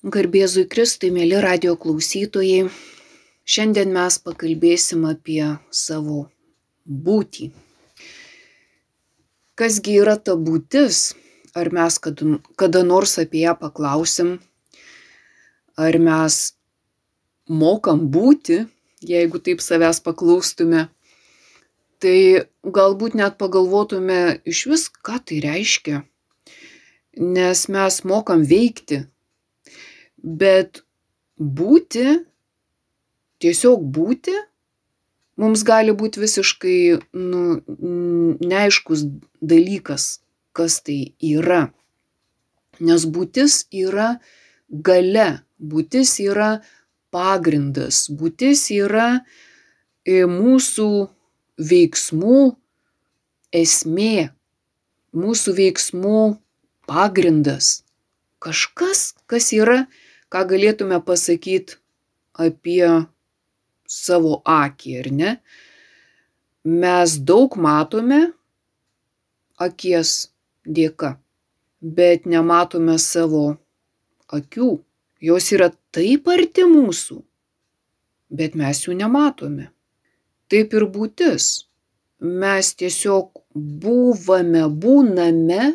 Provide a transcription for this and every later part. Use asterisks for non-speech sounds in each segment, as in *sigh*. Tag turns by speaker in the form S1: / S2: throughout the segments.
S1: Garbėzui Kristui, mėly radio klausytojai, šiandien mes pakalbėsim apie savo būtį. Kasgi yra ta būtis, ar mes kada, kada nors apie ją paklausim, ar mes mokam būti, jeigu taip savęs paklaustume, tai galbūt net pagalvotume iš vis, ką tai reiškia, nes mes mokam veikti, bet būti, tiesiog būti, mums gali būti visiškai nu, neaiškus dalykas, kas tai yra. Nes būtis yra gale, būtis yra pagrindas, būtis yra mūsų veiksmų esmė, mūsų veiksmų pagrindas. Kažkas, kas yra ką galėtume pasakyti apie savo akį, ar ne? Mes daug matome akies dėka, bet nematome savo akių. Jos yra taip arti mūsų, bet mes jų nematome. Taip ir būtis. Mes tiesiog buvame, būname,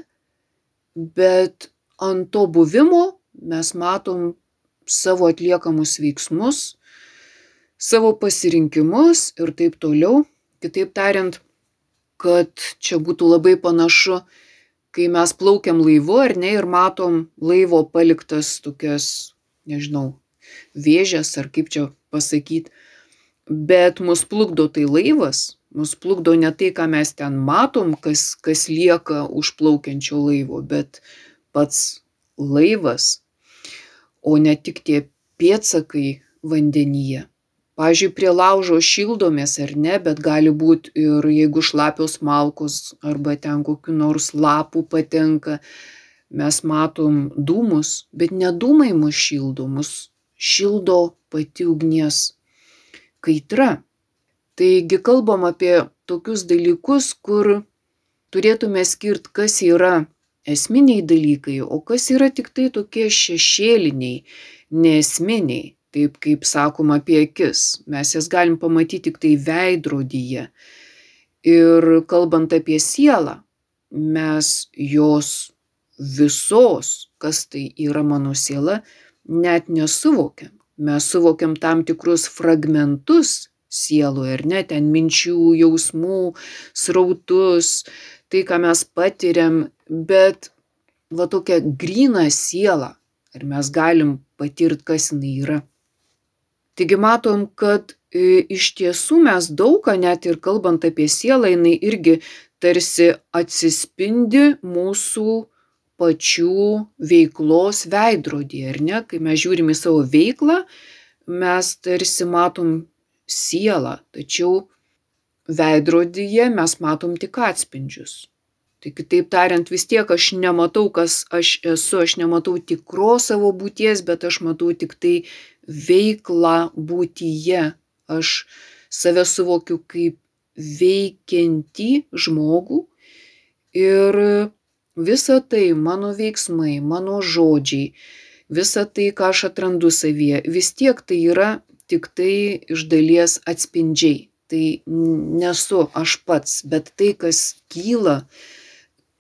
S1: bet ant to buvimo mes matom savo atliekamus veiksmus, savo pasirinkimus ir taip toliau. Kitaip tariant, kad čia būtų labai panašu, kai mes plaukiam laivu ar ne ir matom laivo paliktas tokias, nežinau, vėžės ar kaip čia pasakyti, bet mus plukdo tai laivas, mus plukdo ne tai, ką mes ten matom, kas, kas lieka už plaukiančio laivo, bet pats laivas o ne tik tie pėdsakai vandenyje. Pavyzdžiui, prie laužo šildomės ar ne, bet gali būti ir jeigu šlapios malkos arba ten kokiu nors lapų patenka, mes matom dūmus, bet ne dūmai mus šildo, mus šildo pati ugnies kaitra. Taigi kalbam apie tokius dalykus, kur turėtume skirt, kas yra esminiai dalykai, o kas yra tik tai tokie šešėliniai, nesminiai, taip kaip sakom apie akis. Mes jas galim pamatyti tik tai veidrodyje. Ir kalbant apie sielą, mes jos visos, kas tai yra mano siela, net nesuvokiam. Mes suvokiam tam tikrus fragmentus sieloje, ar ne, ten minčių, jausmų, srautus, tai, ką mes patiriam, bet va tokią gryną sielą, ar mes galim patirti, kas jinai yra. Taigi matom, kad e, iš tiesų mes daugą, net ir kalbant apie sielą, jinai irgi tarsi atsispindi mūsų pačių veiklos veidrodį, ar ne? Kai mes žiūrim į savo veiklą, mes tarsi matom sielą, tačiau veidrodyje mes matom tik atspindžius. Tai kitaip tariant, vis tiek aš nematau, kas aš esu, aš nematau tikros savo būties, bet aš matau tik tai veiklą būtyje. Aš save suvokiu kaip veikiantį žmogų ir visa tai, mano veiksmai, mano žodžiai, visa tai, ką aš atrandu savyje, vis tiek tai yra tik tai iš dalies atspindžiai tai nesu aš pats, bet tai, kas kyla,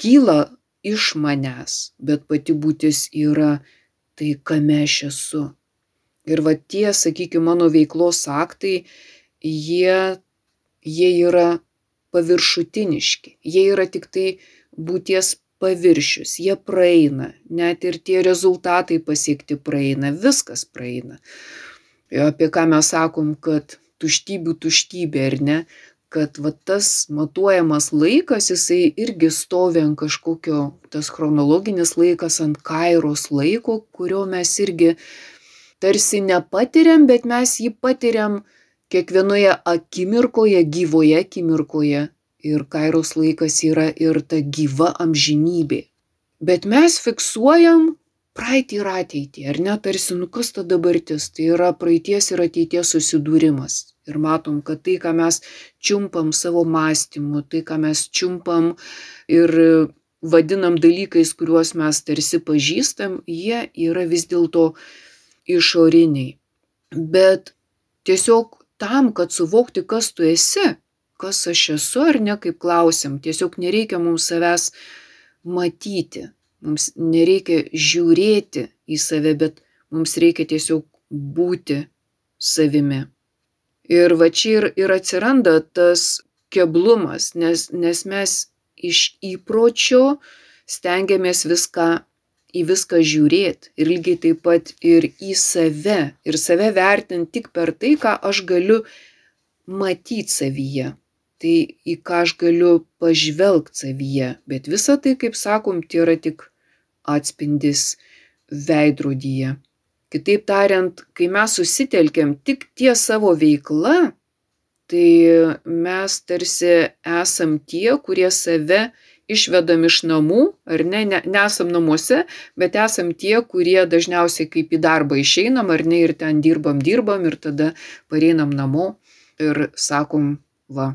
S1: kyla iš manęs, bet pati būtis yra tai, kame aš esu. Ir va tie, sakykime, mano veiklos aktai, jie, jie yra paviršutiniški, jie yra tik tai būties paviršius, jie praeina, net ir tie rezultatai pasiekti praeina, viskas praeina. Apie ką mes sakom, kad tuštybių tuštybė, ar ne? Kad va tas matuojamas laikas, jisai irgi stovi ant kažkokio, tas chronologinis laikas ant kairos laiko, kurio mes irgi tarsi nepatiriam, bet mes jį patiriam kiekvienoje akimirkoje, gyvoje akimirkoje. Ir kairos laikas yra ir ta gyva amžinybė. Bet mes fiksuojam praeitį ir ateitį, ar ne, tarsi, nu kas ta dabartis, tai yra praeities ir ateities susidūrimas. Ir matom, kad tai, ką mes čiumpam savo mąstymu, tai, ką mes čiumpam ir vadinam dalykais, kuriuos mes tarsi pažįstam, jie yra vis dėlto išoriniai. Bet tiesiog tam, kad suvokti, kas tu esi, kas aš esu ar ne, kaip klausim, tiesiog nereikia mums savęs matyti, mums nereikia žiūrėti į save, bet mums reikia tiesiog būti savimi. Ir va čia ir, ir atsiranda tas keblumas, nes, nes mes iš įpročio stengiamės viską į viską žiūrėti ir lygiai taip pat ir į save ir save vertinti tik per tai, ką aš galiu matyti savyje. Tai į ką aš galiu pažvelgti savyje. Bet visa tai, kaip sakom, tai yra tik atspindis veidrodyje. Kitaip tariant, kai mes susitelkiam tik ties savo veikla, tai mes tarsi esam tie, kurie save išvedam iš namų, ar ne, ne, nesam namuose, bet esam tie, kurie dažniausiai kaip į darbą išeinam, ar ne, ir ten dirbam, dirbam, ir tada pareinam namo ir sakom, va,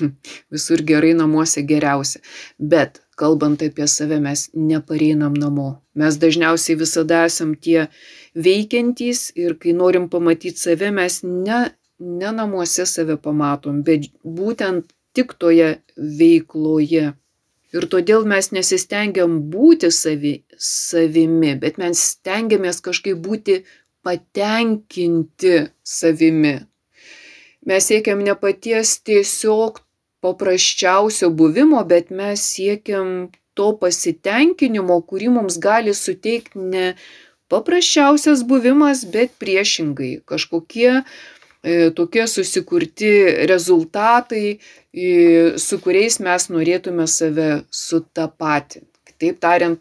S1: *laughs* visur gerai namuose geriausia. Bet kalbant apie save, mes nepareinam namo. Mes dažniausiai visada esam tie veikiantys ir kai norim pamatyti save, mes ne, ne namuose save pamatom, bet būtent tik toje veikloje. Ir todėl mes nesistengiam būti savi, savimi, bet mes stengiamės kažkaip būti patenkinti savimi. Mes siekiam ne paties tiesiog paprasčiausio buvimo, bet mes siekiam to pasitenkinimo, kurį mums gali suteikti ne paprasčiausias buvimas, bet priešingai kažkokie e, tokie susikurti rezultatai, su kuriais mes norėtume save sutapatinti. Kitaip tariant,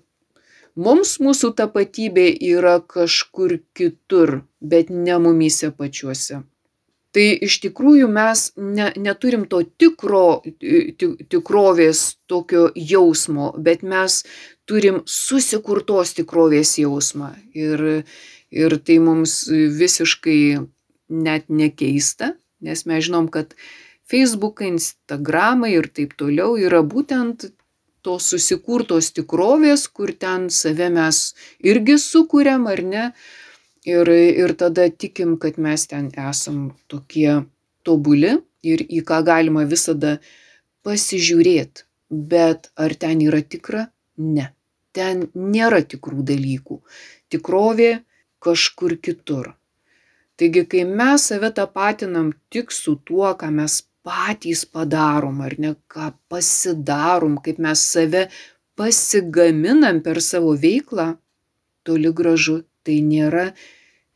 S1: mums mūsų tapatybė yra kažkur kitur, bet ne mumyse pačiuose. Tai iš tikrųjų mes ne, neturim to tikro, tikrovės tokio jausmo, bet mes turim susikurtos tikrovės jausmą. Ir, ir tai mums visiškai net nekeista, nes mes žinom, kad Facebookai, Instagramai ir taip toliau yra būtent tos susikurtos tikrovės, kur ten save mes irgi sukūrėm ar ne. Ir, ir tada tikim, kad mes ten esam tokie tobuli ir į ką galima visada pasižiūrėti. Bet ar ten yra tikra? Ne. Ten nėra tikrų dalykų. Tikrovė kažkur kitur. Taigi, kai mes save tapatinam tik su tuo, ką mes patys padarom, ar ne, ką pasidarom, kaip mes save pasigaminam per savo veiklą, toli gražu tai nėra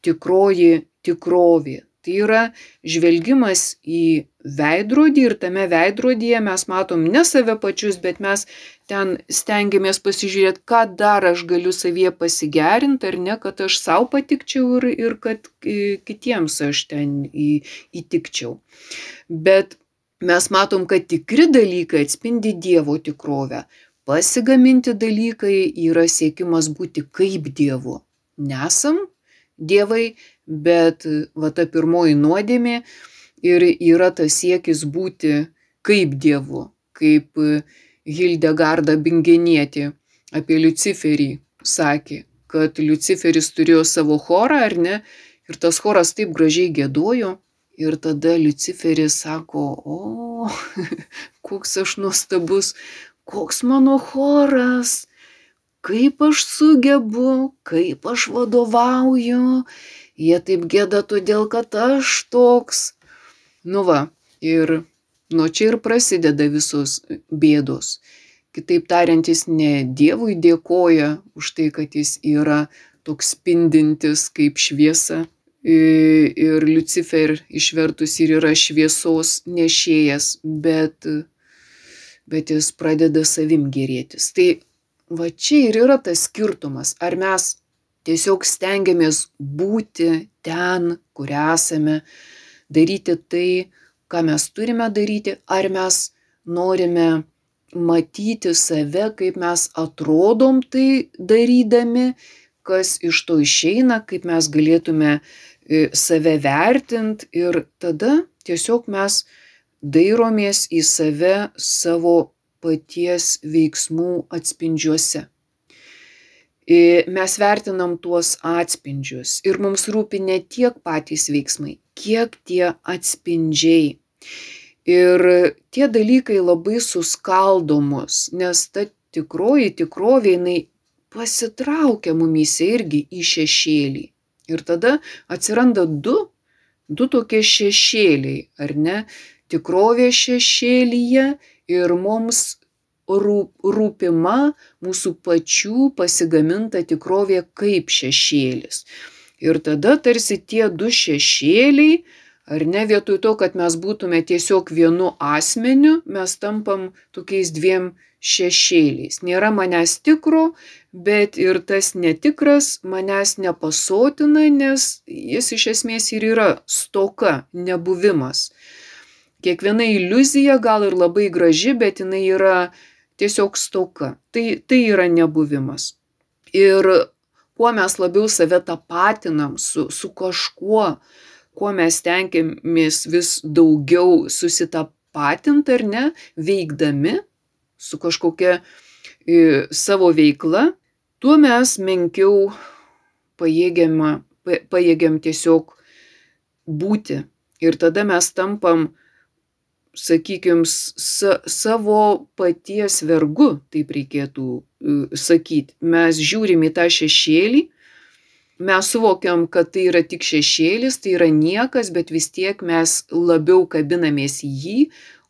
S1: tikroji tikrovė. Tai yra žvelgimas į veidrodį ir tame veidrodyje mes matom ne save pačius, bet mes ten stengiamės pasižiūrėti, ką dar aš galiu savyje pasigerinti ar ne, kad aš savo patikčiau ir, ir kad kitiems aš ten į, įtikčiau. Bet mes matom, kad tikri dalykai atspindi Dievo tikrovę. Pasigaminti dalykai yra siekimas būti kaip Dievu. Nesam dievai, bet va ta pirmoji nuodėmė ir yra tas siekis būti kaip Dievu, kaip Hildegarda Bingenietė apie Luciferį sakė, kad Luciferis turėjo savo chorą ar ne, ir tas choras taip gražiai gėdojo, ir tada Luciferis sako, o, *laughs* koks aš nuostabus, koks mano choras, kaip aš sugebu, kaip aš vadovauju, jie taip gėda todėl, kad aš toks. Nu va, ir nuo čia ir prasideda visos bėdos. Kitaip tariant, jis ne Dievui dėkoja už tai, kad jis yra toks spindintis kaip šviesa. Ir Lucifer išvertus ir yra šviesos nešėjas, bet, bet jis pradeda savim gerėtis. Tai va čia ir yra tas skirtumas. Ar mes tiesiog stengiamės būti ten, kur esame, daryti tai, ką mes turime daryti, ar mes norime matyti save, kaip mes atrodom tai darydami, kas iš to išeina, kaip mes galėtume e, save vertinti ir tada tiesiog mes dairomės į save savo paties veiksmų atspindžiuose. E, mes vertinam tuos atspindžius ir mums rūpi ne tiek patys veiksmai, kiek tie atspindžiai. Ir tie dalykai labai suskaldomus, nes ta tikroji tikrovė jinai pasitraukia mumyse irgi į šešėlį. Ir tada atsiranda du, du tokie šešėliai, ar ne? Tikrovė šešėlyje ir mums rūpima mūsų pačių pasigaminta tikrovė kaip šešėlis. Ir tada tarsi tie du šešėliai, ar ne vietoj to, kad mes būtume tiesiog vienu asmeniu, mes tampam tokiais dviem šešėliais. Nėra manęs tikro, bet ir tas netikras manęs nepasotina, nes jis iš esmės ir yra stoka, nebuvimas. Kiekviena iliuzija gal ir labai graži, bet jinai yra tiesiog stoka. Tai, tai yra nebuvimas. Ir kuo mes labiau save tapatinam su, su kažkuo, kuo mes tenkiamės vis daugiau susitapatinti ar ne, veikdami su kažkokia e, savo veikla, tuo mes menkiau pajėgiam, pajėgiam tiesiog būti. Ir tada mes tampam sakykim, sa, savo paties vergu, taip reikėtų e, sakyti. Mes žiūrim į tą šešėlį, mes suvokiam, kad tai yra tik šešėlis, tai yra niekas, bet vis tiek mes labiau kabinamės į jį,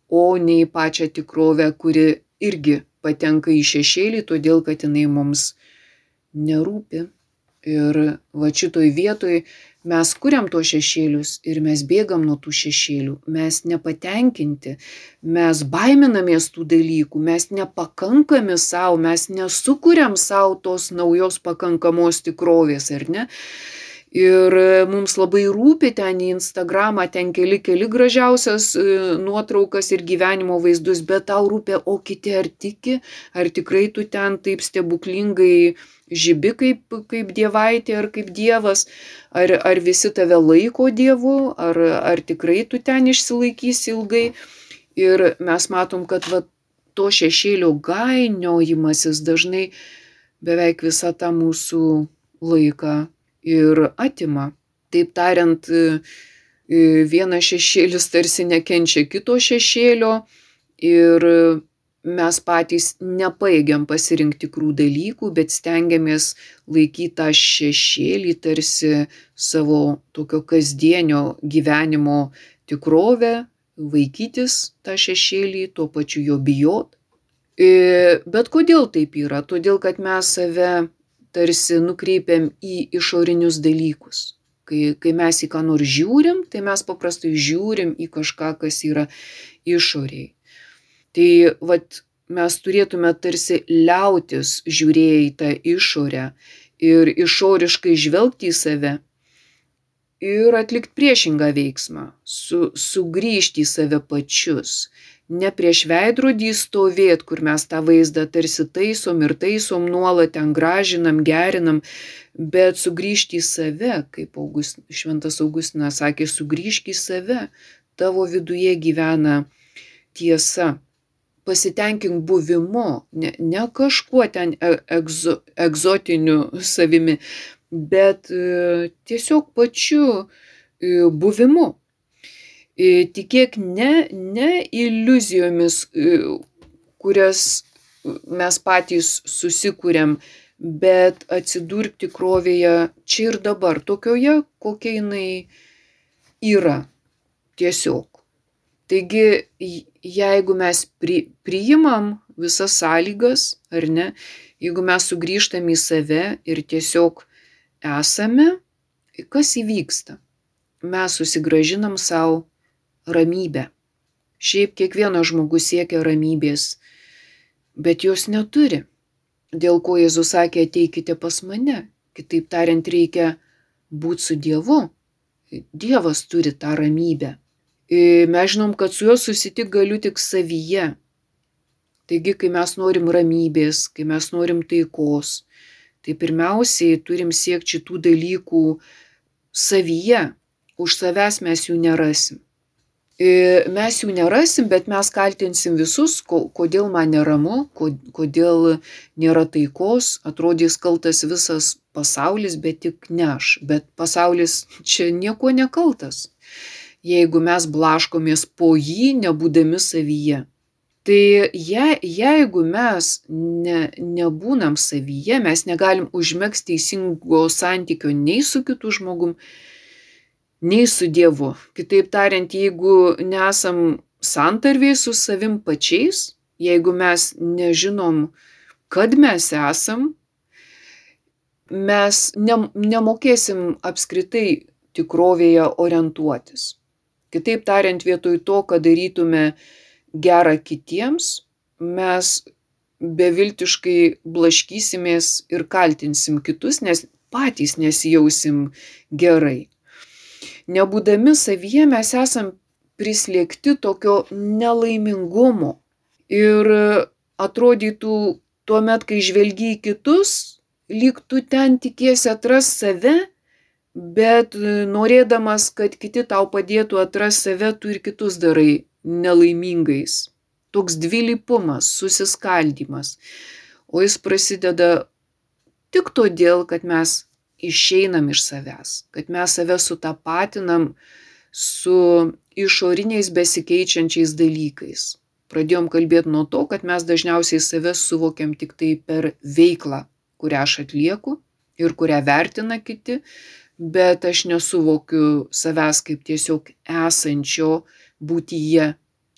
S1: o ne į pačią tikrovę, kuri irgi patenka į šešėlį, todėl kad jinai mums nerūpi. Ir va šitoj vietoj mes kuriam tuos šešėlius ir mes bėgam nuo tų šešėlių, mes nepatenkinti, mes baiminamės tų dalykų, mes nepakankami savo, mes nesukuriam savo tos naujos pakankamos tikrovės, ar ne? Ir mums labai rūpi ten į Instagramą, ten keli, keli gražiausias e, nuotraukas ir gyvenimo vaizdus, bet tau rūpi, o kiti ar tiki, ar tikrai tu ten taip stebuklingai žybi kaip, kaip dievaitė ar kaip dievas, ar, ar visi tave laiko dievu, ar, ar tikrai tu ten išsilaikysi ilgai. Ir mes matom, kad va, to šešėlio gainiojimasis dažnai beveik visą tą mūsų laiką ir atima. Taip tariant, vienas šešėlis tarsi nekenčia kito šešėlio ir mes patys nepaėgiam pasirinkti tikrų dalykų, bet stengiamės laikyti tą šešėlį tarsi savo tokio kasdienio gyvenimo tikrovę, vaikytis tą šešėlį, tuo pačiu jo bijot. Bet kodėl taip yra? Todėl, kad mes save tarsi nukreipiam į išorinius dalykus. Kai, kai mes į ką nors žiūrim, tai mes paprastai žiūrim į kažką, kas yra išoriai. Tai vat, mes turėtume tarsi liautis žiūrėję į tą išorę ir išoriškai žvelgti į save ir atlikti priešingą veiksmą, su, sugrįžti į save pačius, ne prieš veidrodį stovėt, kur mes tą vaizdą tarsi taisom ir taisom nuolat ten gražinam, gerinam, bet sugrįžti į save, kaip August, Šventas Augustinas sakė, sugrįžti į save, tavo viduje gyvena tiesa. Pasitenkink buvimu, ne, ne kažkuo ten e, egzo, egzotiniu savimi, bet e, tiesiog pačiu e, buvimu tikėk ne, ne iliuzijomis, kurias mes patys susikūrėm, bet atsidurk tikrovėje čia ir dabar, tokioje, kokia jinai yra. Tiesiog. Taigi, jeigu mes pri, priimam visas sąlygas, ar ne, jeigu mes sugrįžtam į save ir tiesiog esame, kas įvyksta? Mes susigražinam savo ramybę. Šiaip kiekvienas žmogus siekia ramybės, bet jos neturi. Dėl ko Jėzus sakė, ateikite pas mane. Kitaip tariant, reikia būti su Dievu. Dievas turi tą ramybę. Mes žinom, kad su juo susitik galiu tik savyje. Taigi, kai mes norim ramybės, kai mes norim taikos, tai pirmiausiai turim siekti šitų dalykų savyje. Už savęs mes jų nerasim. mes jų nerasim, bet mes kaltinsim visus, kodėl man neramu, kodėl nėra taikos, atrodys kaltas visas pasaulis, bet tik ne aš. Bet pasaulis čia nieko nekaltas, jeigu mes blaškomės po jį, nebūdami savyje. Tai je, jeigu mes ne, nebūnam savyje, mes negalim užmėgsti teisingo santykio nei su kitu žmogum, nei su Dievu. Kitaip tariant, jeigu nesam santarviai su savim pačiais, jeigu mes nežinom, kad mes esam, mes ne, nemokėsim apskritai tikrovėje orientuotis. Kitaip tariant, vietoj to, kad darytume gerą kitiems, mes beviltiškai blaškysimės ir kaltinsim kitus, nes patys nesijausim gerai nebūdami savyje mes esam prislėgti tokio nelaimingumo. Ir atrodytų tuomet, kai žvelgi į kitus, lyg tu ten tikiesi atras save, bet norėdamas, kad kiti tau padėtų atras save, tu ir kitus darai nelaimingais. Toks dvilypumas, susiskaldimas. O jis prasideda tik todėl, kad mes išeinam iš savęs, kad mes save sutapatinam su išoriniais besikeičiančiais dalykais. Pradėjom kalbėti nuo to, kad mes dažniausiai save suvokiam tik tai per veiklą, kurią aš atlieku ir kurią vertina kiti, bet aš nesuvokiu savęs kaip tiesiog esančio būtyje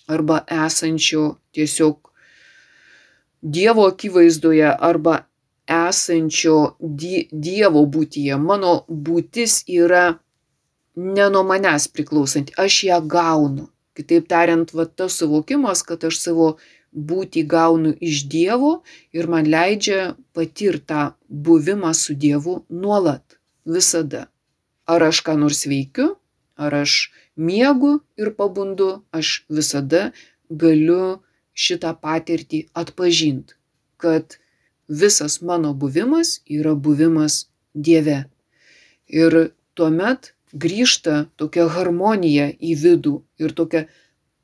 S1: arba esančio tiesiog Dievo akivaizdoje arba esančio die, Dievo būtyje. Mano būtis yra ne nuo manęs priklausanti, aš ją gaunu. Kitaip tariant, va tas suvokimas, kad aš savo būtį gaunu iš Dievo ir man leidžia patirti tą buvimą su Dievu nuolat, visada. Ar aš ką nors veikiu, ar aš miegu ir pabundu, aš visada galiu šitą patirtį atpažinti, kad visas mano buvimas yra buvimas Dieve. Ir tuomet grįžta tokia harmonija į vidų ir tokia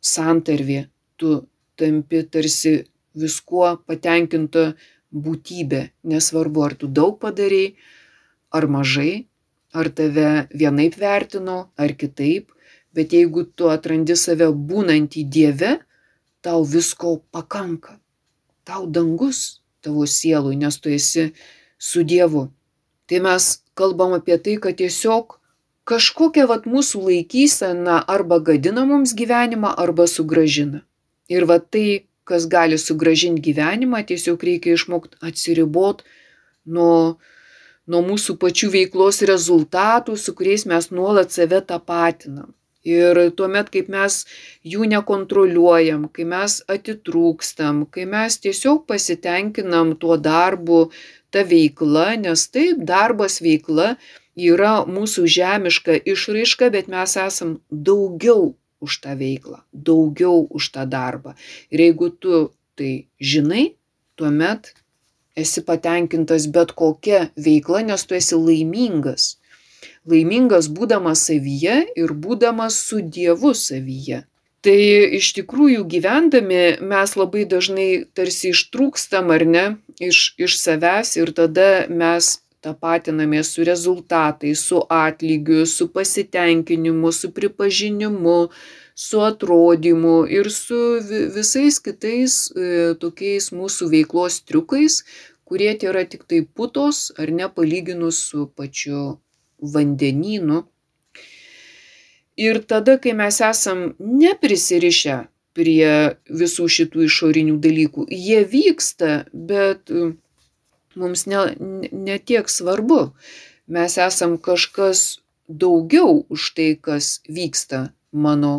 S1: santarvė. Tu tampi tarsi viskuo patenkinta būtybė. Nesvarbu, ar tu daug padarėjai, ar mažai, ar tave vienaip vertino, ar kitaip, bet jeigu tu atrandi save būnantį Dieve, tau visko pakanka. Tau dangus tavo sielui, nes tu esi su Dievu. Tai mes kalbam apie tai, kad tiesiog kažkokia vat mūsų laikysena arba gadina mums gyvenimą, arba sugražina. Ir va tai, kas gali sugražinti gyvenimą, tiesiog reikia išmokti atsiribot nuo, nuo mūsų pačių veiklos rezultatų, su kuriais mes nuolat save tapatinam. Ir tuomet, kaip mes jų nekontroliuojam, kai mes atitrūkstam, kai mes tiesiog pasitenkinam tuo darbu, ta veikla, nes taip, darbas veikla yra mūsų žemiška išraiška, bet mes esam daugiau už tą veiklą, daugiau už tą darbą. Ir jeigu tu tai žinai, tuomet esi patenkintas bet kokia veikla, nes tu esi laimingas laimingas būdamas savyje ir būdamas su Dievu savyje. Tai iš tikrųjų gyvendami mes labai dažnai tarsi ištrūkstam ar ne iš, iš savęs ir tada mes tapatinamės su rezultatais, su atlygiu, su pasitenkinimu, su pripažinimu, su atrodymu ir su visais kitais e, tokiais mūsų veiklos triukais, kurie yra tik tai putos ar ne palyginus su pačiu vandenynu. Ir tada, kai mes esam neprisirišę prie visų šitų išorinių dalykų, jie vyksta, bet e, mums ne, ne tiek svarbu. Mes esam kažkas daugiau už tai, kas vyksta mano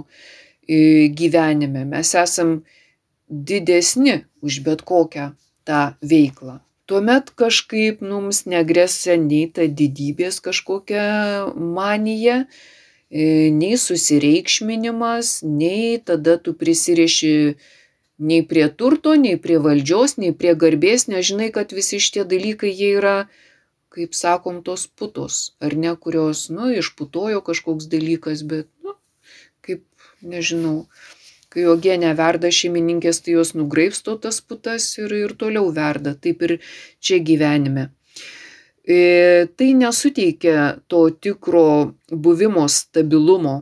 S1: e, gyvenime. Mes esam didesni už bet kokią tą veiklą tuomet kažkaip mums negresia nei ta didybės kažkokia manija, e, nei susireikšminimas, nei tada tu prisiriši nei prie turto, nei prie valdžios, nei prie garbės, nežinai, kad visi šitie dalykai jie yra, kaip sakom, tos putos, ar ne, kurios, nu, išputojo kažkoks dalykas, bet, nu, nežinau, kai uogienė verda šeimininkės, tai jos nugraipsto tas putas ir, ir toliau verda. Taip ir čia gyvenime. E, tai nesuteikia to tikro buvimo stabilumo,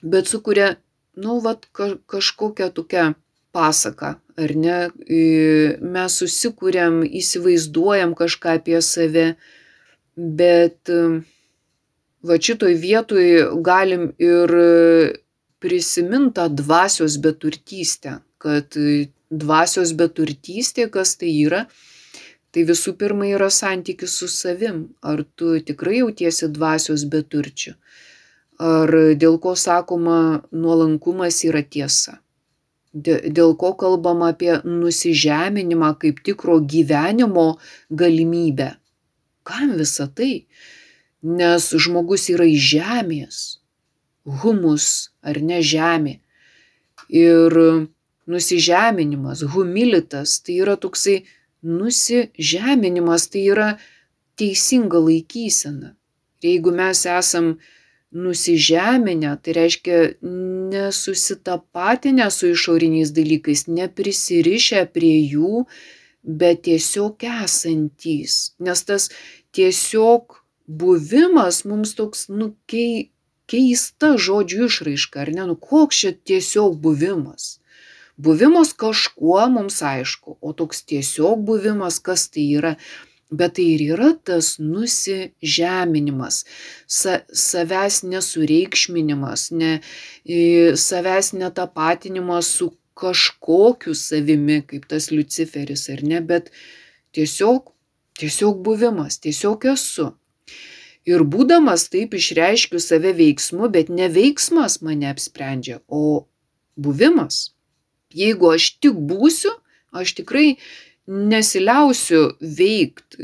S1: bet sukuria, nu, vat, ka, kažkokią tokią pasaką, ar ne? E, mes susikūrėm, įsivaizduojam kažką apie save, bet e, va šitoj vietoj galim ir prisimint tą dvasios beturtystę, kad dvasios beturtystė, kas tai yra, tai visų pirma yra santykis su savim. Ar tu tikrai jautiesi dvasios beturčiu? Ar dėl ko sakoma nuolankumas yra tiesa? Dėl ko kalbama apie nusižeminimą kaip tikro gyvenimo galimybę? Kam visa tai? Nes žmogus yra iš žemės, humus ar ne žemė. Ir nusižeminimas, humilitas, tai yra toksai nusižeminimas tai yra teisinga laikysena. Ir jeigu mes esam nusižeminę, tai reiškia nesusitapatinę su išoriniais dalykais, neprisirišę prie jų, bet tiesiog esantys. Nes tas tiesiog buvimas mums toks, nu, kei, keista žodžių išraiška, ar ne, nu, koks čia tiesiog buvimas buvimas kažkuo mums aišku, o toks tiesiog buvimas, kas tai yra. Bet tai ir yra tas nusižeminimas, sa, savęs nesureikšminimas, ne, savęs netapatinimas su kažkokiu savimi, kaip tas Luciferis, ar ne, bet tiesiog, tiesiog buvimas, tiesiog esu. Ir būdamas taip išreiškiu save veiksmu, bet ne veiksmas mane apsprendžia, o buvimas. Jeigu aš tik būsiu, aš tikrai nesiliausiu veikt,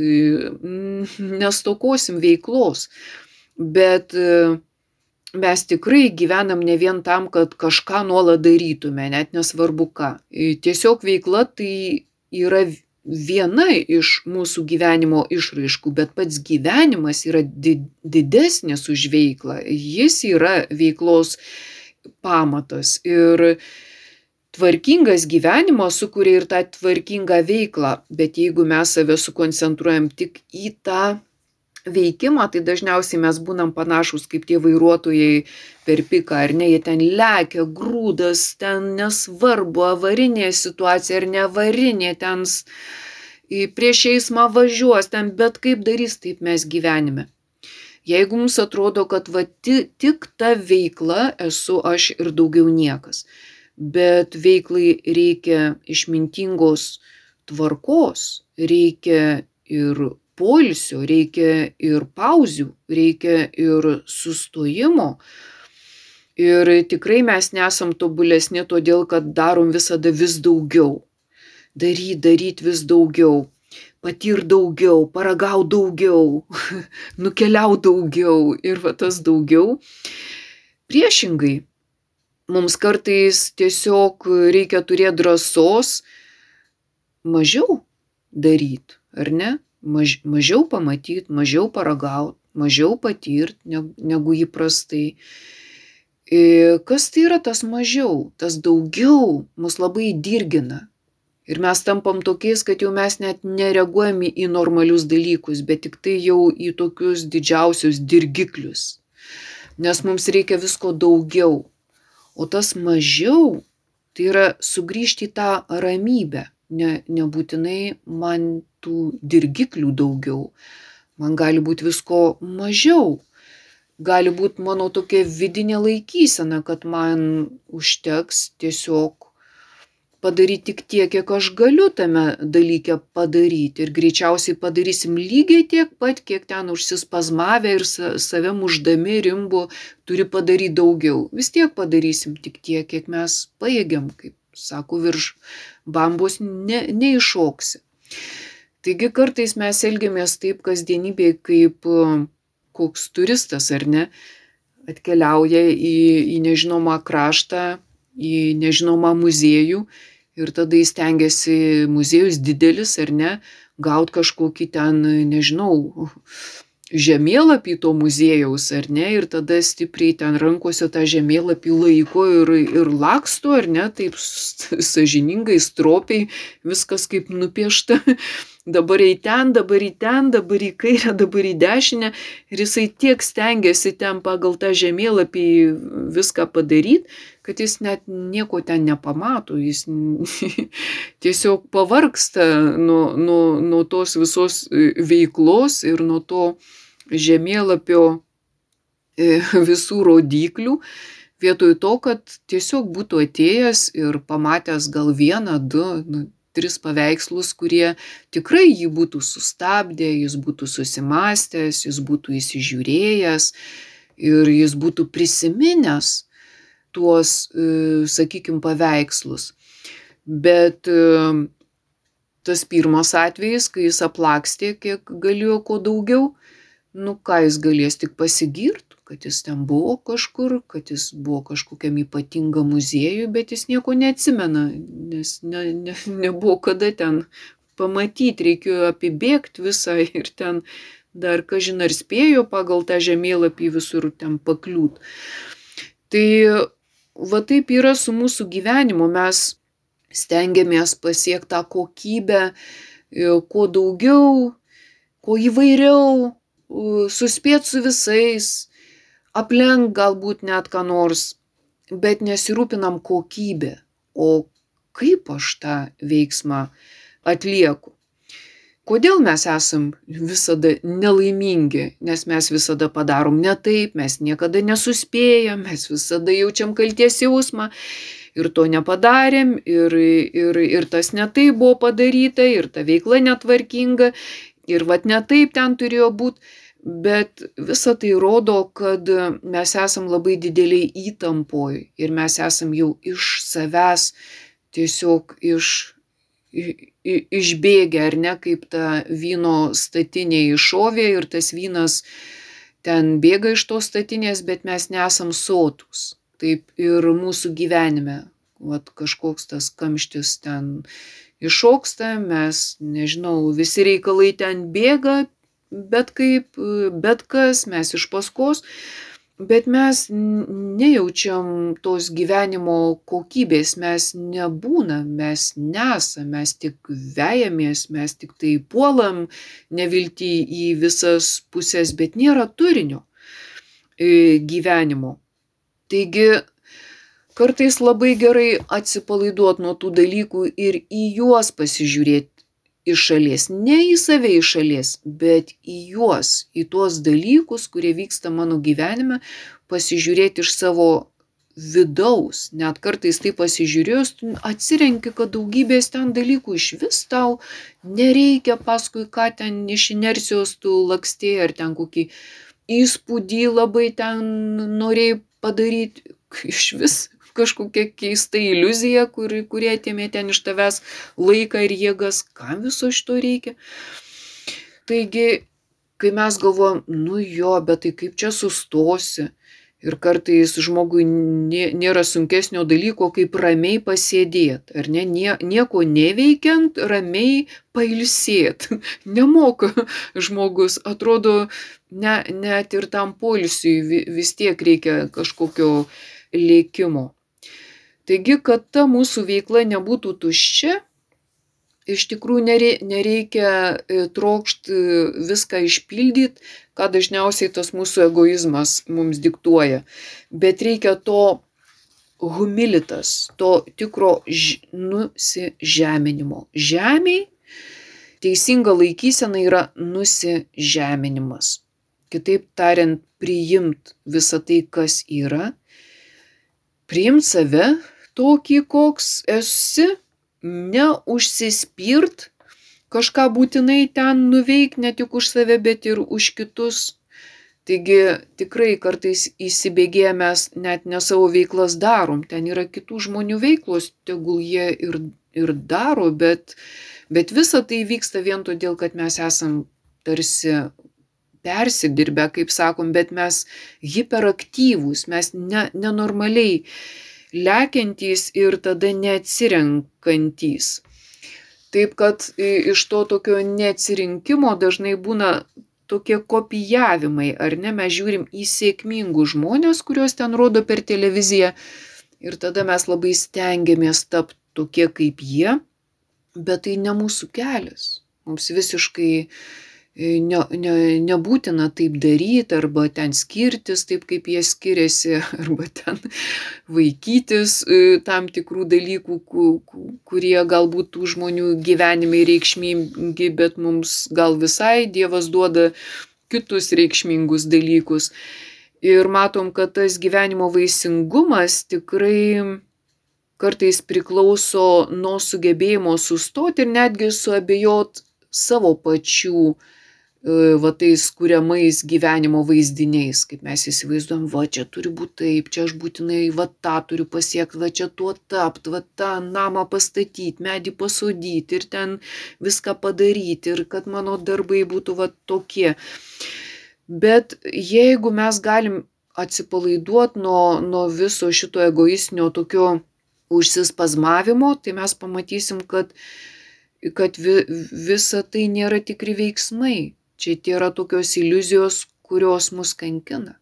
S1: *laughs* nestokosim veiklos. Bet mes tikrai gyvenam ne vien tam, kad kažką nuolat darytume, net nesvarbu ką. Tiesiog veikla tai yra viena iš mūsų gyvenimo išraiškų, bet pats gyvenimas yra didesnis už veiklą. Jis yra veiklos pamatas. Ir tvarkingas gyvenimas sukuria ir tą tvarkingą veiklą, bet jeigu mes save sukoncentruojam tik į tą veikimą, tai dažniausiai mes būnam panašus kaip tie vairuotojai per piką, ar ne, jie ten lekia, grūdas, ten nesvarbu, avarinė situacija ar neavarinė, ten prieš eismą važiuos, ten bet kaip darys, taip mes gyvenime. Jeigu mums atrodo, kad va tik ta veikla esu aš ir daugiau niekas, bet veiklai reikia išmintingos tvarkos, reikia ir poilsio, reikia ir pauzių, reikia ir sustojimo. Ir tikrai mes nesam tobulesni todėl, kad darom visada vis daugiau. Daryt, daryt vis daugiau. Patir daugiau, paragau daugiau, *laughs* nukeliau daugiau ir va tas daugiau. Priešingai, mums kartais tiesiog reikia turėt drąsos mažiau daryt, ar ne? Maž, mažiau pamatyt, mažiau paragaut, mažiau patirt negu įprastai. Ir kas tai yra tas mažiau, tas daugiau mus labai dirgina. Ir mes tampam tokiais, kad jau mes net nereaguojam į normalius dalykus, bet tik tai jau į tokius didžiausius dirgiklius. Nes mums reikia visko daugiau. O tas mažiau tai yra sugrįžti į tą ramybę. Ne, nebūtinai man tų dirgiklių daugiau. Man gali būti visko mažiau. Gali būti mano tokia vidinė laikysena, kad man užteks tiesiog padaryt tik tiek, kiek aš galiu tame dalyke padaryti. Ir greičiausiai padarysim lygiai tiek pat, kiek ten užsispazmavę ir save muždami rimbu turi padaryti daugiau. Vis tiek padarysim tik tiek, kiek mes pajėgiam, kaip sako, virš bambos ne, neiššoksi. Taigi kartais mes elgiamės taip kasdienybėje, kaip koks turistas ar ne, atkeliauja į, į nežinomą kraštą, į nežinomą muziejų ir tada jis stengiasi muziejus didelis ar ne, gaut kažkokį ten, nežinau, žemėlapį to muziejaus, ar ne, ir tada stipriai ten rankose tą žemėlapį laiko ir, ir laksto, ar ne, taip sažiningai, stropiai, viskas kaip nupiešta. Dabar į ten, dabar į ten, dabar į kairę, dabar į dešinę. Ir jisai tiek stengiasi ten pagal tą žemėlapį viską padaryti, kad jis net nieko ten nepamato, jis *laughs* tiesiog pavarksta nuo, nuo, nuo tos visos veiklos ir nuo to žemėlapio e, *laughs* visų rodiklių, vietoj to, kad tiesiog būtų atėjęs ir pamatęs gal vieną, du, nu, tris paveikslus, kurie tikrai jį būtų sustabdę, jis būtų susimastęs, jis būtų įsižiūrėjęs ir jis būtų prisiminęs tuos, e, sakykime, paveikslus. Bet e, tas pirmas atvejis, kai jis aplakstė, kiek galėjo ko daugiau, nu ką jis galės tik pasigirti, kad jis ten buvo kažkur, kad jis buvo kažkokiam ypatingam muziejui, bet jis nieko neatsimena, nes ne, ne, nebuvo kada ten pamatyti, reikėjo apibėgti visą ir ten dar, kažin ar spėjo pagal tą žemėlapį visur ten pakliūt. Tai va taip yra su mūsų gyvenimu, mes stengiamės pasiekti tą kokybę, kuo daugiau, kuo įvairiau, suspėt su visais, aplenk galbūt net ką nors, bet nesirūpinam kokybė, o kaip aš tą veiksmą atlieku. Kodėl mes esam visada nelaimingi, nes mes visada padarom ne taip, mes niekada nesuspėjam, mes visada jaučiam kalties jausmą ir to nepadarėm, ir, ir, ir tas netai buvo padaryta, ir ta veikla netvarkinga, ir vad netaip ten turėjo būti bet visa tai rodo, kad mes esam labai dideliai įtampoj ir mes esam jau iš savęs tiesiog iš, išbėgę, ar ne, kaip ta vyno statinė iššovė ir tas vynas ten bėga iš tos statinės, bet mes nesam sotus. Taip ir mūsų gyvenime, vat kažkoks tas kamštis ten iššoksta, mes, nežinau, visi reikalai ten bėga, bet kaip, bet kas, mes iš paskos, bet mes nejaučiam tos gyvenimo kokybės, mes nebūnam, mes nesam, mes tik vejamės, mes tik tai puolam nevilti į visas pusės, bet nėra turinio e, gyvenimo. Taigi kartais labai gerai atsipalaiduot nuo tų dalykų ir į juos pasižiūrėti iš šalies, ne į save iš šalies, bet į juos, į tuos dalykus, kurie vyksta mano gyvenime, pasižiūrėti iš savo vidaus, net kartais tai pasižiūrėjus, atsirenki, kad daugybės ten dalykų iš vis tau nereikia, paskui ką ten iš inercijos tu lakstėjai, ar ten kokį įspūdį labai ten norėjai padaryti, iš vis kažkokia keista iliuzija, kuri, kurie atėmė ten iš tavęs laiką ir jėgas, kam viso šito reikia. Taigi, kai mes galvojam, nu jo, bet tai kaip čia sustosi. Ir kartais žmogui nėra sunkesnio dalyko, kaip ramiai pasėdėti, ar ne, nieko neveikiant, ramiai pailsėt. *laughs* Nemoka žmogus, atrodo, ne, net ir tam polisiui vis tiek reikia kažkokio lėkimo. Taigi, kad ta mūsų veikla nebūtų tuščia, iš tikrųjų nereikia e, trokšti e, viską išpildyti, ką dažniausiai tas mūsų egoizmas mums diktuoja, bet reikia to humilitas, to tikro ž... nusižeminimo. Žemiai teisinga laikysena yra nusižeminimas. Kitaip tariant, priimt visą tai, kas yra, priimt save, tokį, koks esi, neužsispirt, kažką būtinai ten nuveik ne tik už save, bet ir už kitus. Taigi tikrai kartais įsibėgėję mes net ne savo veiklas darom, ten yra kitų žmonių veiklos, tegul jie ir, ir daro, bet, bet visa tai vyksta vien todėl, kad mes esam tarsi persidirbę, kaip sakom, bet mes hiperaktyvūs, mes ne, nenormaliai lekiantys ir tada neatsirenkantys. Taip kad iš to tokio neatsirinkimo dažnai būna tokie kopijavimai, ar ne, mes žiūrim į sėkmingus žmonės, kuriuos ten rodo per televiziją ir tada mes labai stengiamės tapti tokie kaip jie, bet tai ne mūsų kelias. Mums visiškai ne, ne, nebūtina taip daryti arba ten skirtis taip, kaip jie skiriasi, *laughs* arba ten vaikytis e, tam tikrų dalykų, kurie galbūt tų žmonių gyvenimai reikšmingi, bet mums gal visai Dievas duoda kitus reikšmingus dalykus. Ir matom, kad tas gyvenimo vaisingumas tikrai kartais priklauso nuo sugebėjimo sustoti ir netgi suabejot savo pačių E, va tais kuriamais gyvenimo vaizdiniais, kaip mes įsivaizduom, va čia turi būti taip, čia aš būtinai va tą turiu pasiekti, va čia tuo tapti, va tą namą pastatyti, medį pasodyti ir ten viską padaryti ir kad mano darbai būtų va tokie. Bet jeigu mes galim atsipalaiduoti nuo, nuo viso šito egoistinio tokio užsispazmavimo, tai mes pamatysim, kad, kad vi, visa tai nėra tikri veiksmai Čia tai yra tokios iliuzijos, kurios mus kankina.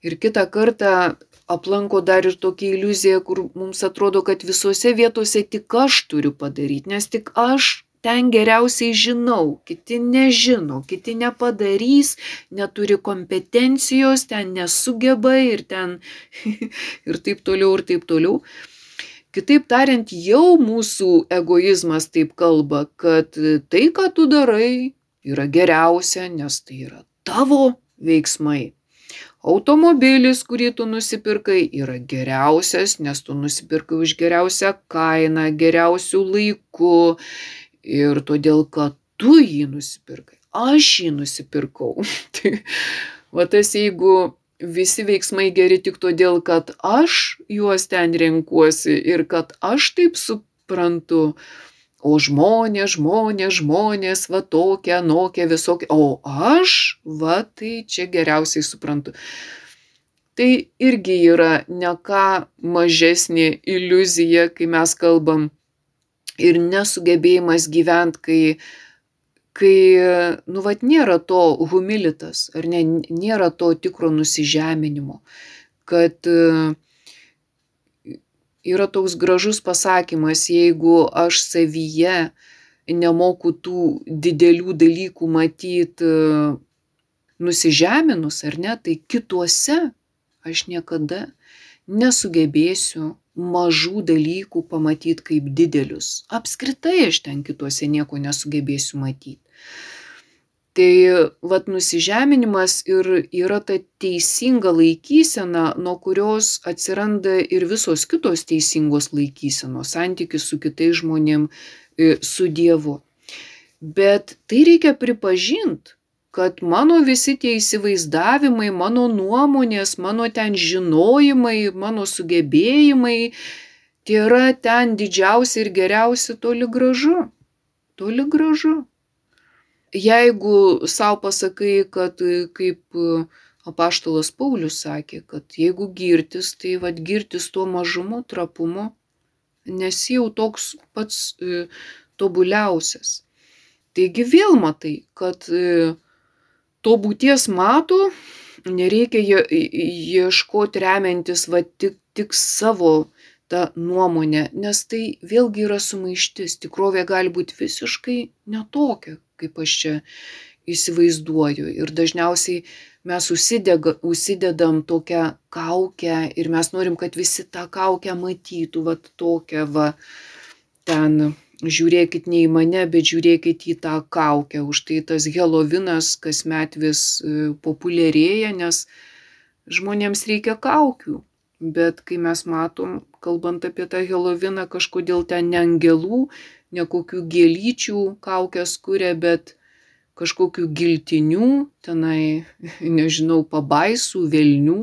S1: Ir kitą kartą aplanko dar ir tokia iliuzija, kur mums atrodo, kad visose vietose tik aš turiu padaryti, nes tik aš ten geriausiai žinau, kiti nežino, kiti nepadarys, neturi kompetencijos, ten nesugeba ir ten *laughs* ir taip toliau, ir taip toliau. Kitaip tariant, jau mūsų egoizmas taip kalba, kad tai, ką tu darai, yra geriausia, nes tai yra tavo veiksmai. Automobilis, kurį tu nusipirkai, yra geriausias, nes tu nusipirkai už geriausią kainą, geriausių laikų ir todėl, kad tu jį nusipirkai. Aš jį nusipirkau. *laughs* tai va tas jeigu visi veiksmai geri tik todėl, kad aš juos ten renkuosi ir kad aš taip suprantu, O žmonės, žmonės, žmonės, va tokia, nokia, visokia. O aš, va tai čia geriausiai suprantu. Tai irgi yra ne ką mažesnė iliuzija, kai mes kalbam ir nesugebėjimas gyventi, kai, kai, nu, vad nėra to humilitas, ar ne, nėra to tikro nusižeminimo, kad uh, yra toks gražus pasakymas, jeigu aš savyje nemoku tų didelių dalykų matyti nusižeminus ar ne, tai kituose aš niekada nesugebėsiu mažų dalykų pamatyti kaip didelius. Apskritai aš ten kituose nieko nesugebėsiu matyti. Tai vat nusižeminimas ir yra ta teisinga laikysena, nuo kurios atsiranda ir visos kitos teisingos laikysenos, santykis su kitais žmonėm, e, su Dievu. Bet tai reikia pripažinti, kad mano visi tie įsivaizdavimai, mano nuomonės, mano ten žinojimai, mano sugebėjimai, tai yra ten didžiausi ir geriausi toli gražu. Toli gražu jeigu sau pasakai, kad e, kaip e, apaštalas Paulius sakė, kad jeigu girtis, tai vad girtis tuo mažumu, trapumu, nesi jau toks pats e, tobuliausias. Taigi vėl matai, kad to būties mato, nereikia ieškoti remiantis va tik, tik savo tą nuomonę, nes tai vėlgi yra sumaištis. Tikrovė gali būti visiškai netokia, kaip aš čia įsivaizduoju. Ir dažniausiai mes užsidega, užsidedam tokią kaukę ir mes norim, kad visi tą kaukę matytų, va tokią, va ten. Žiūrėkit ne į mane, bet žiūrėkit į tą kaukę. Už tai tas Helovinas kasmet vis e, populiarėja, nes žmonėms reikia kaukių. Bet kai mes matom, kalbant apie tą Heloviną, kažkodėl ten ne angelų, ne kokių gėlyčių kaukės kuria, bet kažkokių giltinių, tenai, *laughs* nežinau, pabaisų, velnių,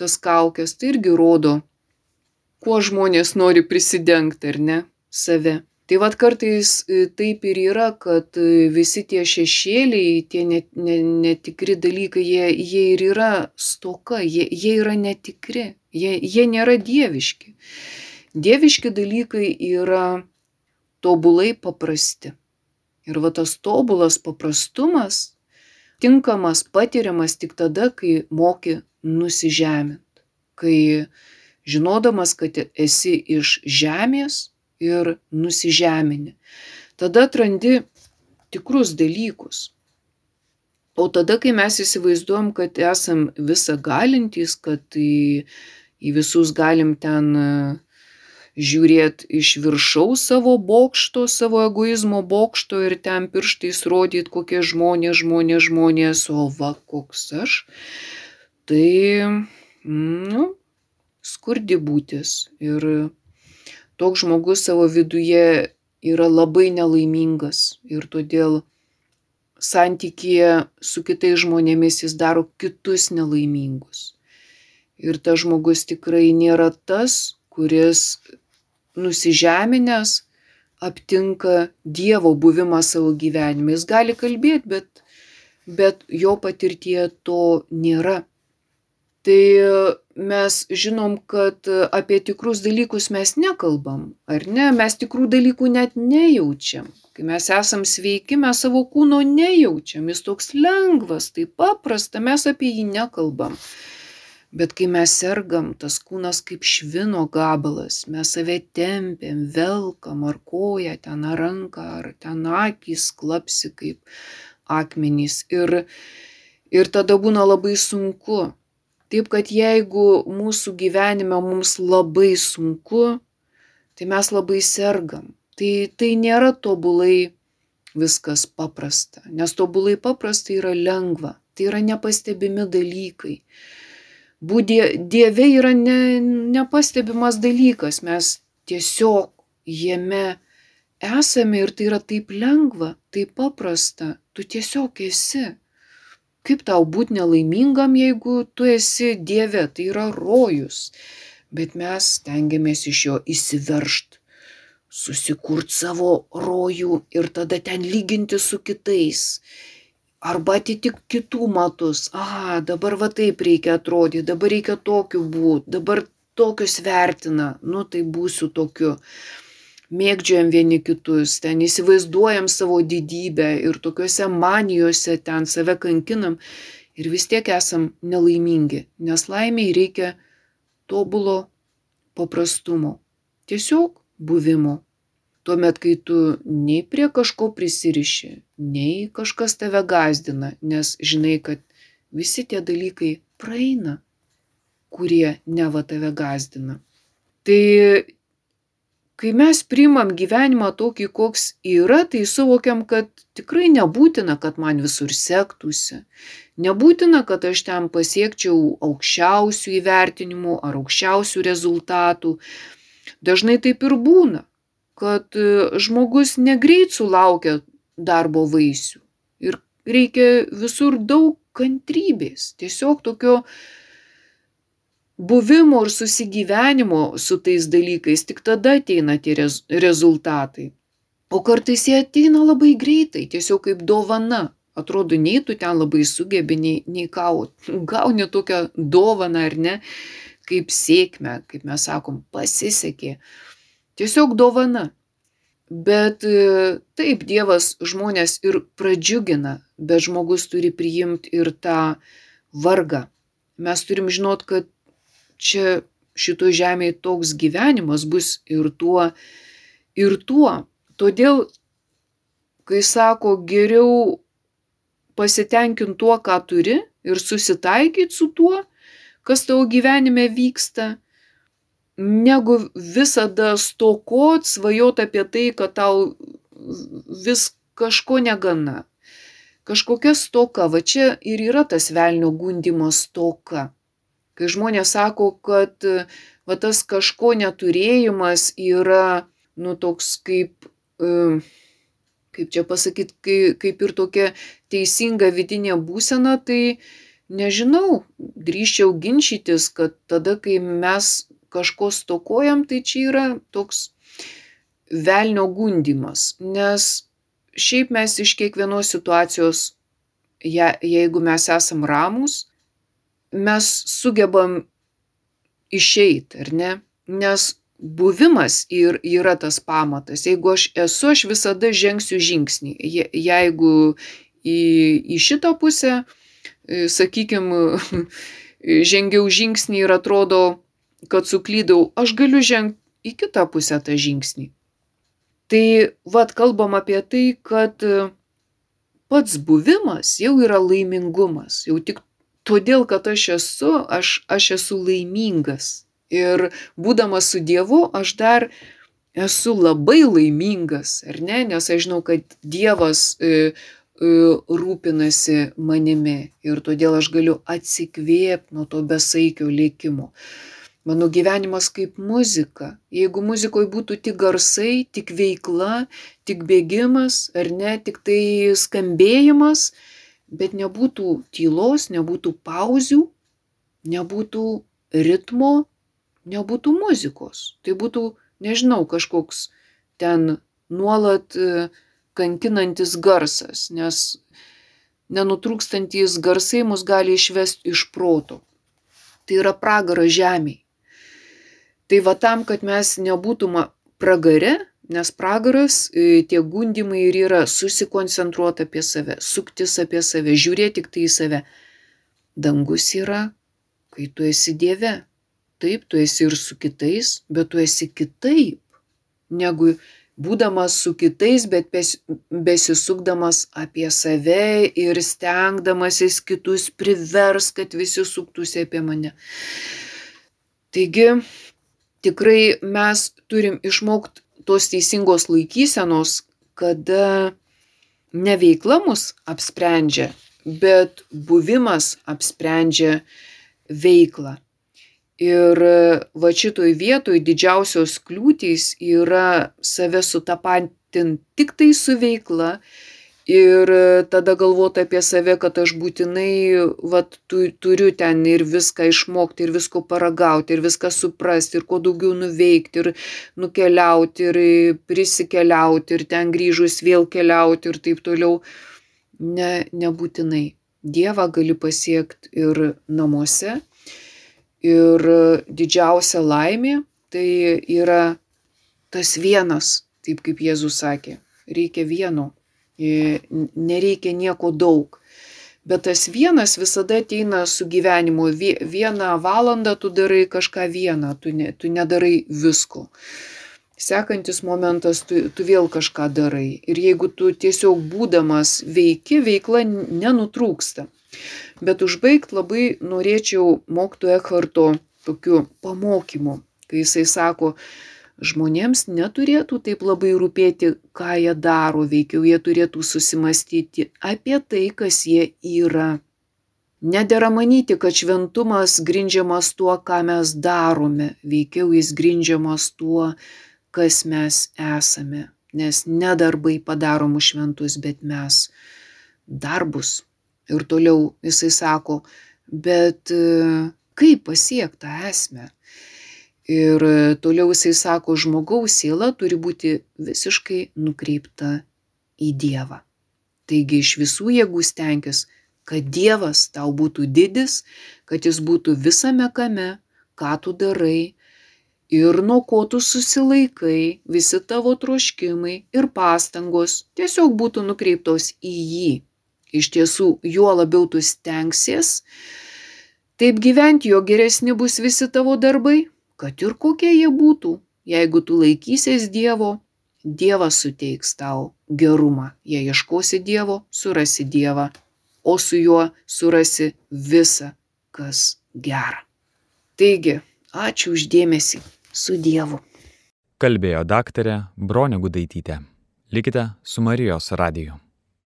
S1: tas kaukės, tai irgi rodo, kuo žmonės nori prisidengti, ar ne, save. Tai vad kartais e, taip ir yra, kad e, visi tie šešėliai, tie netikri dalykai, jie, jie ir yra stoka, jie, jie yra netikri, jie, jie nėra dieviški. Dieviški dalykai yra tobulai paprasti. Ir va tas tobulas paprastumas, aptinkamas, patiriamas tik tada, kai moki nusižemint. Kai žinodamas, kad esi iš žemės ir nusižemini. Tada atrandi tikrus dalykus. O tada, kai mes įsivaizduojam, kad esam visa galintys, kad į, į visus galim ten žiūrėti iš viršaus savo bokšto, savo egoizmo bokšto ir ten pirštais rodyti, kokie žmonės, žmonės, žmonės, o va koks aš, tai, nu, skurdi būtis. Ir toks žmogus savo viduje yra labai nelaimingas ir todėl santykėje su kitais žmonėmis jis daro kitus nelaimingus. Ir tas žmogus tikrai nėra tas, kuris nusižeminęs aptinka Dievo buvimą savo gyvenime. Jis gali kalbėti, bet, bet jo patirtie to nėra. Tai mes žinom, kad apie tikrus dalykus mes nekalbam, ar ne? Mes tikrų dalykų net nejaučiam. Kai mes esam sveiki, mes savo kūno nejaučiam, jis toks lengvas, tai paprasta, mes apie jį nekalbam. Bet kai mes sergam, tas kūnas kaip švino gabalas, mes save tempiam, velkam ar koją, ten ar ranką, ar ten akis klapsi kaip akmenys. Ir, ir tada būna labai sunku. Taip kad jeigu mūsų gyvenime mums labai sunku, tai mes labai sergam. Tai, tai nėra tobulai viskas paprasta, nes tobulai paprasta yra lengva, tai yra nepastebimi dalykai. Būdė Dieve yra ne, nepastebimas dalykas, mes tiesiog jame esame ir tai yra taip lengva, taip paprasta, tu tiesiog esi. Kaip tau būti nelaimingam, jeigu tu esi Dieve, tai yra rojus, bet mes stengiamės iš jo įsiveršti susikurt savo rojų ir tada ten lyginti su kitais. Arba atitik kitų matus. Aha, dabar va taip reikia atrodyti, dabar reikia tokiu būti, dabar tokius vertina, nu tai būsiu tokiu. Mėgdžiojam vieni kitus, ten įsivaizduojam savo didybę ir tokiuose manijose ten save kankinam ir vis tiek esam nelaimingi, nes laimiai reikia tobulo paprastumo. Tiesiog buvimo. Tuomet, kai tu nei prie kažko prisiriši, nei kažkas tave gazdina, nes žinai, kad visi tie dalykai praeina, kurie neva tave gazdina. Tai kai mes priimam gyvenimą tokį, koks yra, tai suvokiam, kad tikrai nebūtina, kad man visur sektųsi. Nebūtina, kad aš ten pasiekčiau aukščiausių įvertinimų ar aukščiausių rezultatų. Dažnai taip ir būna, kad e, žmogus negreit sulaukia darbo vaisių ir reikia visur daug kantrybės, tiesiog tokio buvimo ir susigyvenimo su tais dalykais, tik tada ateina tie rez rezultatai. O kartais jie ateina labai greitai, tiesiog kaip dovana. Atrodo, nei tu ten labai sugebi, nei, nei ką, *laughs* gauni tokią dovaną ar ne, kaip sėkmę, kaip mes sakom, pasisekė. Tiesiog dovana. Bet e, taip, Dievas žmonės ir pradžiugina, bet žmogus turi priimti ir tą vargą. Mes turim žinot, kad čia šito žemėje toks gyvenimas bus ir tuo, ir tuo. Todėl, kai sako, geriau pasitenkinti tuo, ką turi ir susitaikyti su tuo, kas tavo gyvenime vyksta, negu visada stokot, svajot apie tai, kad tau vis kažko negana. Kažkokia stoka, va čia ir yra tas velnio gundimo stoka. Kai žmonės sako, kad va tas kažko neturėjimas yra, nu, toks kaip, kaip čia pasakyti, kai, kaip ir tokia teisinga vidinė būsena, tai nežinau, drįščiau ginčytis, kad tada, kai mes kažko stokojam, tai čia yra toks velnio gundimas. Nes šiaip mes iš kiekvienos situacijos, je, jeigu mes esam ramus, mes sugebam išeiti, ar ne? Nes buvimas ir yra tas pamatas. Jeigu aš esu, aš visada žengsiu žingsnį. Je, jeigu į, į šitą pusę, sakykime, *laughs* žengiau žingsnį ir atrodo, kad suklydau, aš galiu žengti į kitą pusę tą žingsnį. Tai vad kalbam apie tai, kad pats buvimas jau yra laimingumas. Jau tik todėl, kad aš esu, aš, aš esu laimingas. Ir būdamas su Dievu, aš dar esu labai laimingas, ar ne? Nes aš žinau, kad Dievas e, e, rūpinasi manimi ir todėl aš galiu atsikvėpti nuo to besaikio lėkimo. Mano gyvenimas kaip muzika. Jeigu muzikoje būtų tik garsai, tik veikla, tik bėgimas, ar ne, tik tai skambėjimas, bet nebūtų tylos, nebūtų pauzių, nebūtų ritmo, nebūtų muzikos. Tai būtų nežinau, kažkoks ten nuolat e, kankinantis garsas, nes nenutrūkstantys garsai mus gali išvesti iš proto. Tai yra pragara žemiai. Tai va tam, kad mes nebūtume pragare, nes pragaras, e, tie gundimai ir yra susikoncentruoti apie save, suktis apie save, žiūrėti tik tai į save. Dangus yra, kai tu esi Dieve. Taip, tu esi ir su kitais, bet tu esi kitaip negu būdamas su kitais, bet besisukdamas apie save ir stengdamasis kitus privers, kad visi suktųsi apie mane. Taigi, tikrai mes turim išmokti tos teisingos laikysenos, kada ne veikla mus apsprendžia, bet buvimas apsprendžia veiklą. Ir va šitoj vietoj didžiausios kliūtys yra save sutapatinti tik tai su veikla ir tada galvoti apie save, kad aš būtinai vat, tu, turiu ten ir viską išmokti, ir visko paragauti, ir viską suprasti, ir kuo daugiau nuveikti, ir nukeliauti, ir prisikeliauti, ir ten grįžus vėl keliauti ir taip toliau. Ne, nebūtinai. Dievą gali pasiekti ir namuose, Ir didžiausia laimė tai yra tas vienas, taip kaip Jėzus sakė. Reikia vieno, nereikia nieko daug. Bet tas vienas visada ateina su gyvenimu. Vieną valandą tu darai kažką vieną, tu, ne, tu nedarai visko. Sekantis momentas, tu, tu vėl kažką darai. Ir jeigu tu tiesiog būdamas veiki, veikla nenutrūksta. Bet užbaigt labai norėčiau mokyto Ekharto tokiu pamokymu, kai jisai sako, žmonėms neturėtų taip labai rūpėti, ką jie daro, veikiau jie turėtų susimastyti apie tai, kas jie yra. Nedėra manyti, kad šventumas grindžiamas tuo, ką mes darome, veikiau jis grindžiamas tuo, kas mes esame. Nes nedarbai padaro mus šventus, bet mes darbus Ir toliau jisai sako, bet e, kaip pasiekti tą esmę? Ir e, toliau jisai sako, žmogaus siela turi būti visiškai nukreipta į Dievą. Taigi iš visų jėgų stenkis, kad Dievas tau būtų didis, kad jis būtų visame kame, ką tu darai ir nuo ko tu susilaikai, visi tavo troškimai ir pastangos tiesiog būtų nukreiptos į jį Iš tiesų, juo labiau tu stengsies, taip gyventi, jo geresni bus visi tavo darbai, kad ir kokie jie būtų. Jeigu tu laikysies Dievo, Dievas suteiks tau gerumą. Jei ieškosi Dievo, surasi Dievą, o su juo surasi visą, kas gera. Taigi, ačiū uždėmesi su Dievu.
S2: Kalbėjo daktarė Bronė Gudaitytė. Likite su Marijos radiju.